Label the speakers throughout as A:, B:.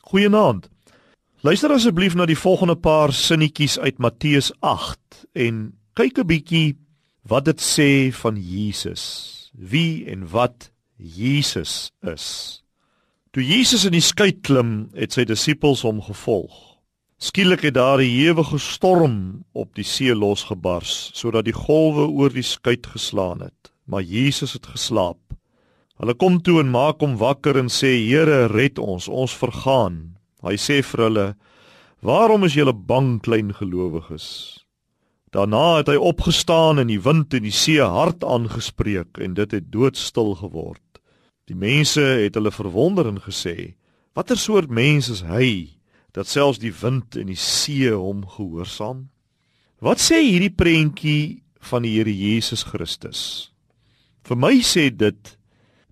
A: Goeienaand. Luister asseblief na die volgende paar sinnetjies uit Matteus 8 en kyk 'n bietjie wat dit sê van Jesus. Wie en wat Jesus is. Toe Jesus in die skei klim, het sy disippels hom gevolg. Skielik het daar 'n ewige storm op die see losgebars sodat die golwe oor die skei geslaan het, maar Jesus het geslaap. Hulle kom toe en maak hom wakker en sê: "Here, red ons, ons vergaan." Hy sê vir hulle: "Waarom is julle bang, klein gelowiges?" Daarna het hy opgestaan en die wind en die see hard aangespreek en dit het doodstil geword. Die mense het hulle verwonder en gesê: "Watter soort mens is hy dat selfs die wind en die see hom gehoorsaam?" Wat sê hierdie prentjie van die Here Jesus Christus? Vir my sê dit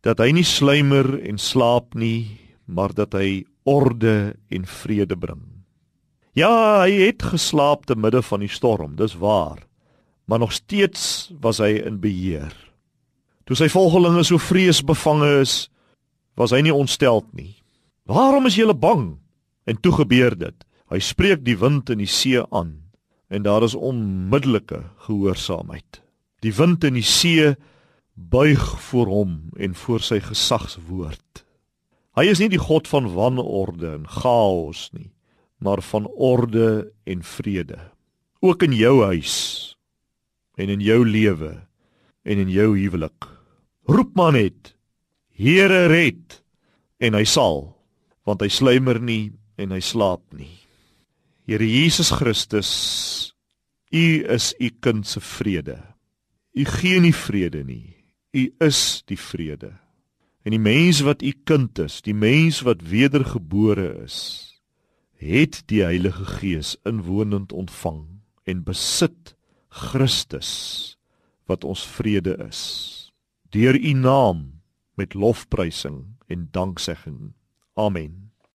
A: dat hy nie sluimer en slaap nie, maar dat hy orde en vrede bring. Ja, hy het geslaap te midde van die storm, dis waar. Maar nog steeds was hy in beheer. Toe sy volgelinge so vreesbevange is, was hy nie ontsteld nie. "Waarom is julle bang?" En toe gebeur dit. Hy spreek die wind en die see aan en daar is onmiddellike gehoorsaamheid. Die wind en die see buig voor hom en voor sy gesagswoord. Hy is nie die God van wanorde en chaos nie, maar van orde en vrede. Ook in jou huis en in jou lewe en in jou huwelik. Roep maar net: Here red en hy sal, want hy sluimer nie en hy slaap nie. Here Jesus Christus, U is U kind se vrede. U gee nie vrede nie. U is die vrede. En die mens wat u kind is, die mens wat wedergebore is, het die Heilige Gees inwonend ontvang en besit Christus wat ons vrede is. Deur u naam met lofprysing en danksegging. Amen.